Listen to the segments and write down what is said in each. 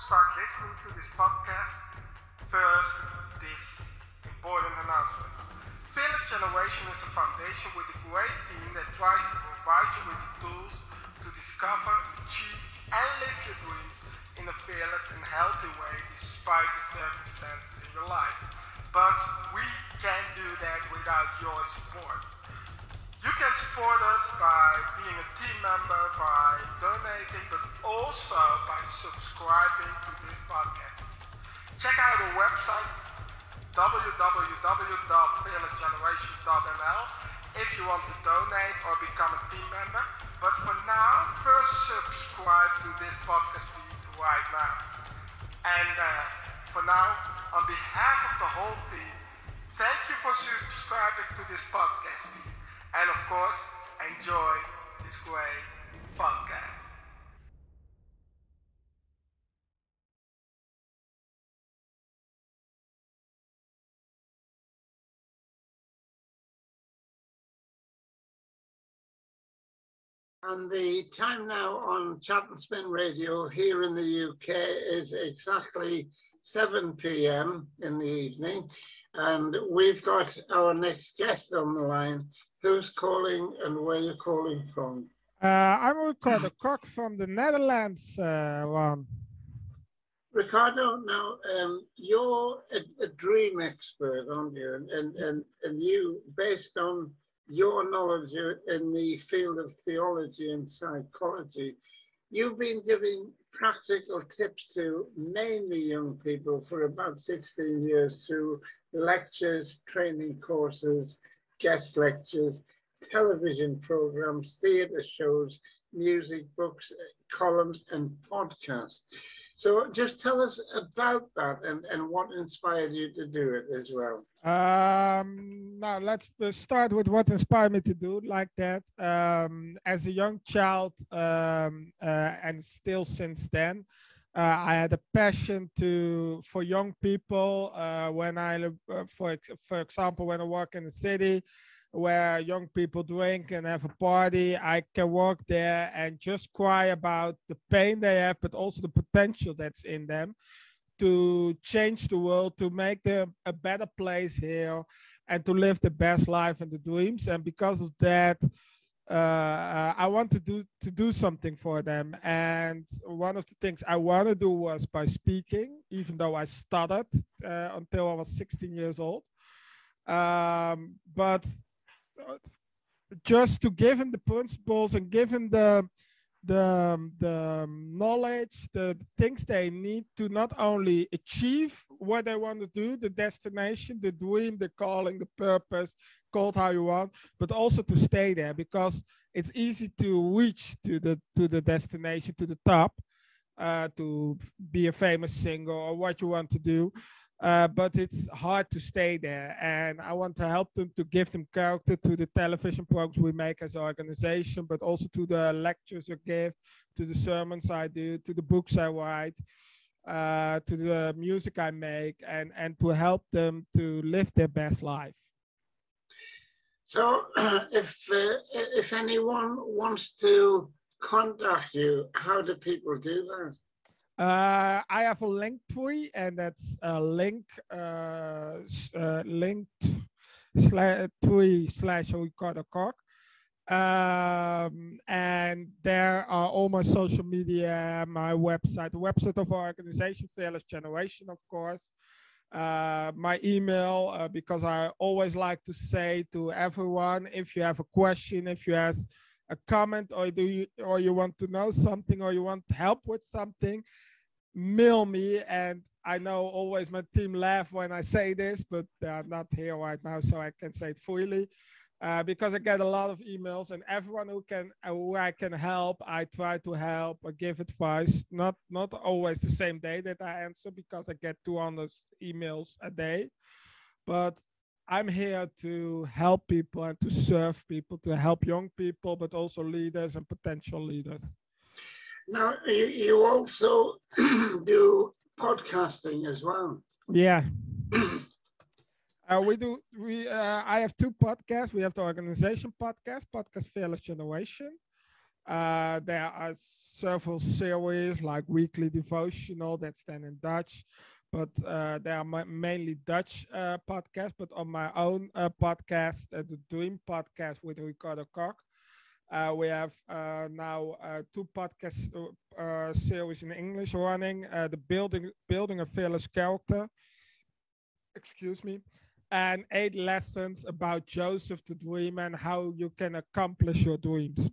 start listening to this podcast, first, this important announcement. Fearless Generation is a foundation with a great team that tries to provide you with the tools to discover, achieve, and live your dreams in a fearless and healthy way despite the circumstances in your life. But we can't do that without your support. You can support us by being a team member, by donating, but also by subscribing to this podcast. Check out our website www.fearlessgeneration.nl if you want to donate or become a team member. But for now, first subscribe to this podcast feed right now. And uh, for now, on behalf of the whole team, thank you for subscribing to this podcast feed. And of course, enjoy this great podcast. And the time now on Chat and Spin Radio here in the UK is exactly 7 p.m. in the evening. And we've got our next guest on the line. Who's calling and where you're calling from? Uh, I'm Ricardo Kok from the Netherlands, uh, Ron. Ricardo, now um, you're a, a, dream expert, aren't you? And, and, and, and you, based on your knowledge in the field of theology and psychology, you've been giving practical tips to mainly young people for about 16 years through lectures, training courses, guest lectures, television programs, theatre shows, music, books, columns, and podcasts. So just tell us about that and, and what inspired you to do it as well. Um, now let's start with what inspired me to do like that. Um, as a young child um, uh, and still since then, uh, I had a passion to for young people. Uh, when I, uh, for for example, when I work in the city, where young people drink and have a party. I can walk there and just cry about the pain they have, but also the potential that's in them to change the world, to make them a better place here, and to live the best life and the dreams. And because of that, uh, I want to do to do something for them. And one of the things I want to do was by speaking, even though I stuttered uh, until I was 16 years old. Um, but just to give him the principles and give him the the the knowledge the things they need to not only achieve what they want to do the destination the dream the calling the purpose called how you want but also to stay there because it's easy to reach to the to the destination to the top uh, to be a famous singer or what you want to do uh, but it's hard to stay there. And I want to help them to give them character to the television programs we make as an organization, but also to the lectures I give, to the sermons I do, to the books I write, uh, to the music I make, and, and to help them to live their best life. So, if uh, if anyone wants to contact you, how do people do that? Uh, I have a link tree, and that's a link uh, uh, linked slash tree slash Ricardo Kok. Um, and there are all my social media, my website, the website of our organization, Fearless Generation, of course. Uh, my email, uh, because I always like to say to everyone, if you have a question, if you have a comment, or do you, or you want to know something, or you want help with something, mail me and I know always my team laugh when I say this, but they're not here right now, so I can say it freely. Uh, because I get a lot of emails, and everyone who can uh, who I can help, I try to help or give advice. Not not always the same day that I answer because I get 200 emails a day, but I'm here to help people and to serve people, to help young people, but also leaders and potential leaders. Now, you, you also do podcasting as well. Yeah. uh, we do. We uh, I have two podcasts. We have the organization podcast, podcast Fearless Generation, Uh, there are several series like weekly devotional that's then in Dutch, but uh, they are mainly Dutch uh, podcasts. But on my own uh, podcast, uh, the Dream Podcast with Ricardo Kok, uh, we have uh, now two podcast series in English running: the building building a fearless character. Excuse me. And eight lessons about Joseph the dreamer and how you can accomplish your dreams.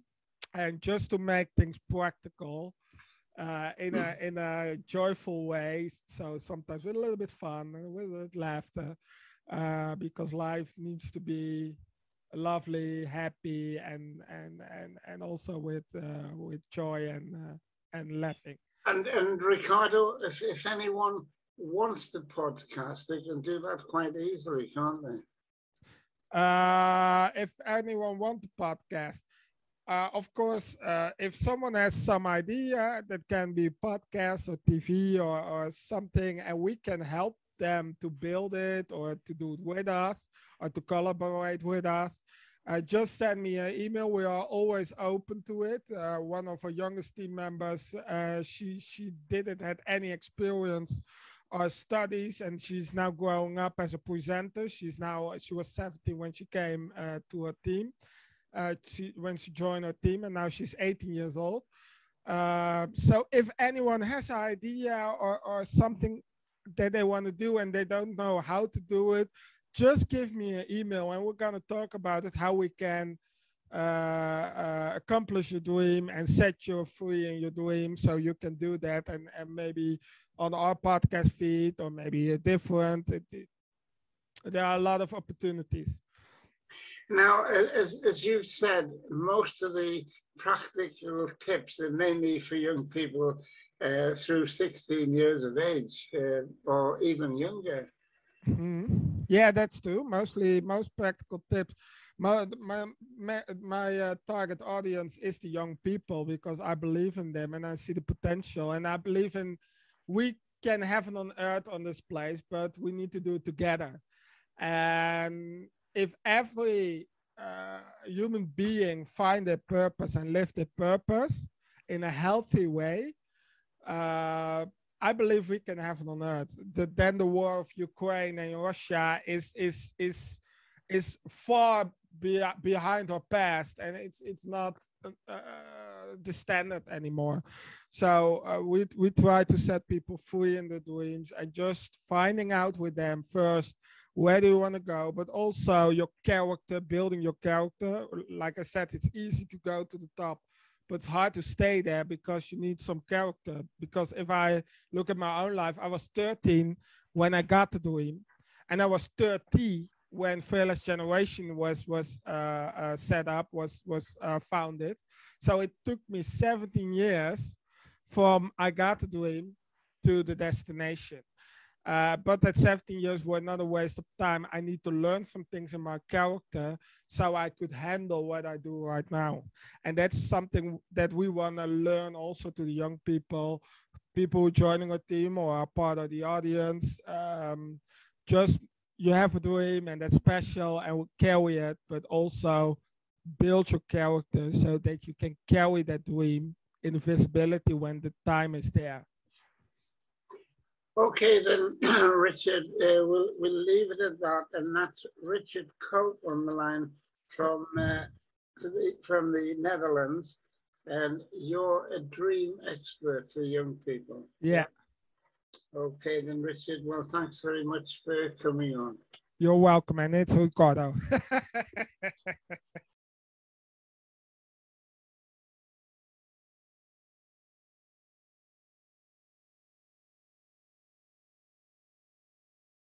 And just to make things practical, uh, in a in a joyful way. So sometimes with a little bit fun, with a little laughter, uh, because life needs to be lovely, happy, and and and and also with uh, with joy and uh, and laughing. And and Ricardo, if if anyone wants the podcast, they can do that quite easily, can't they? Uh, if anyone wants the podcast, uh, of course, uh, if someone has some idea that can be podcast or TV or, or something, and we can help them to build it or to do it with us or to collaborate with us, uh, just send me an email. We are always open to it. Uh, one of our youngest team members, uh, she she didn't had any experience or studies, and she's now growing up as a presenter. She's now she was 17 when she came uh, to her team uh, she, when she joined our team, and now she's 18 years old. Uh, so if anyone has an idea or, or something that they want to do and they don't know how to do it, just give me an email and we're going to talk about it, how we can uh, uh, accomplish your dream and set you free in your dream so you can do that and, and maybe on our podcast feed or maybe a different. It, it, there are a lot of opportunities. Now, as, as you said, most of the practical tips are mainly for young people uh, through 16 years of age uh, or even younger. Mm-hmm. Yeah, that's true. Mostly, most practical tips. My my my, my uh, target audience is the young people because I believe in them and I see the potential and I believe in we can heaven on earth on this place, but we need to do it together. And if every uh, human being find a purpose and live the purpose in a healthy way, uh, I believe we can have it on earth. The, then the war of Ukraine and Russia is is is is far be, behind our past, and it's it's not uh, uh the standard anymore. So uh, we we try to set people free in the dreams and just finding out with them first where do you want to go, but also your character, building your character. Like I said, it's easy to go to the top, but it's hard to stay there because you need some character. Because if I look at my own life, I was 13 when I got the dream, and I was 30 when Fearless Generation was was uh, uh, set up, was was uh, founded. So it took me 17 years from I got the dream to the destination. Uh, but that 17 years were not a waste of time. I need to learn some things in my character so I could handle what I do right now. And that's something that we want to learn also to the young people, people joining a team or are part of the audience. Um, just you have a dream and that's special and carry it, but also build your character so that you can carry that dream in visibility when the time is there. Okay, then, Richard, uh, we'll, we'll leave it at that. And that's Richard Cope on the line from, uh, the, from the Netherlands. And you're a dream expert for young people. Yeah. Okay, then, Richard, well, thanks very much for coming on. You're welcome, and it's Ricardo.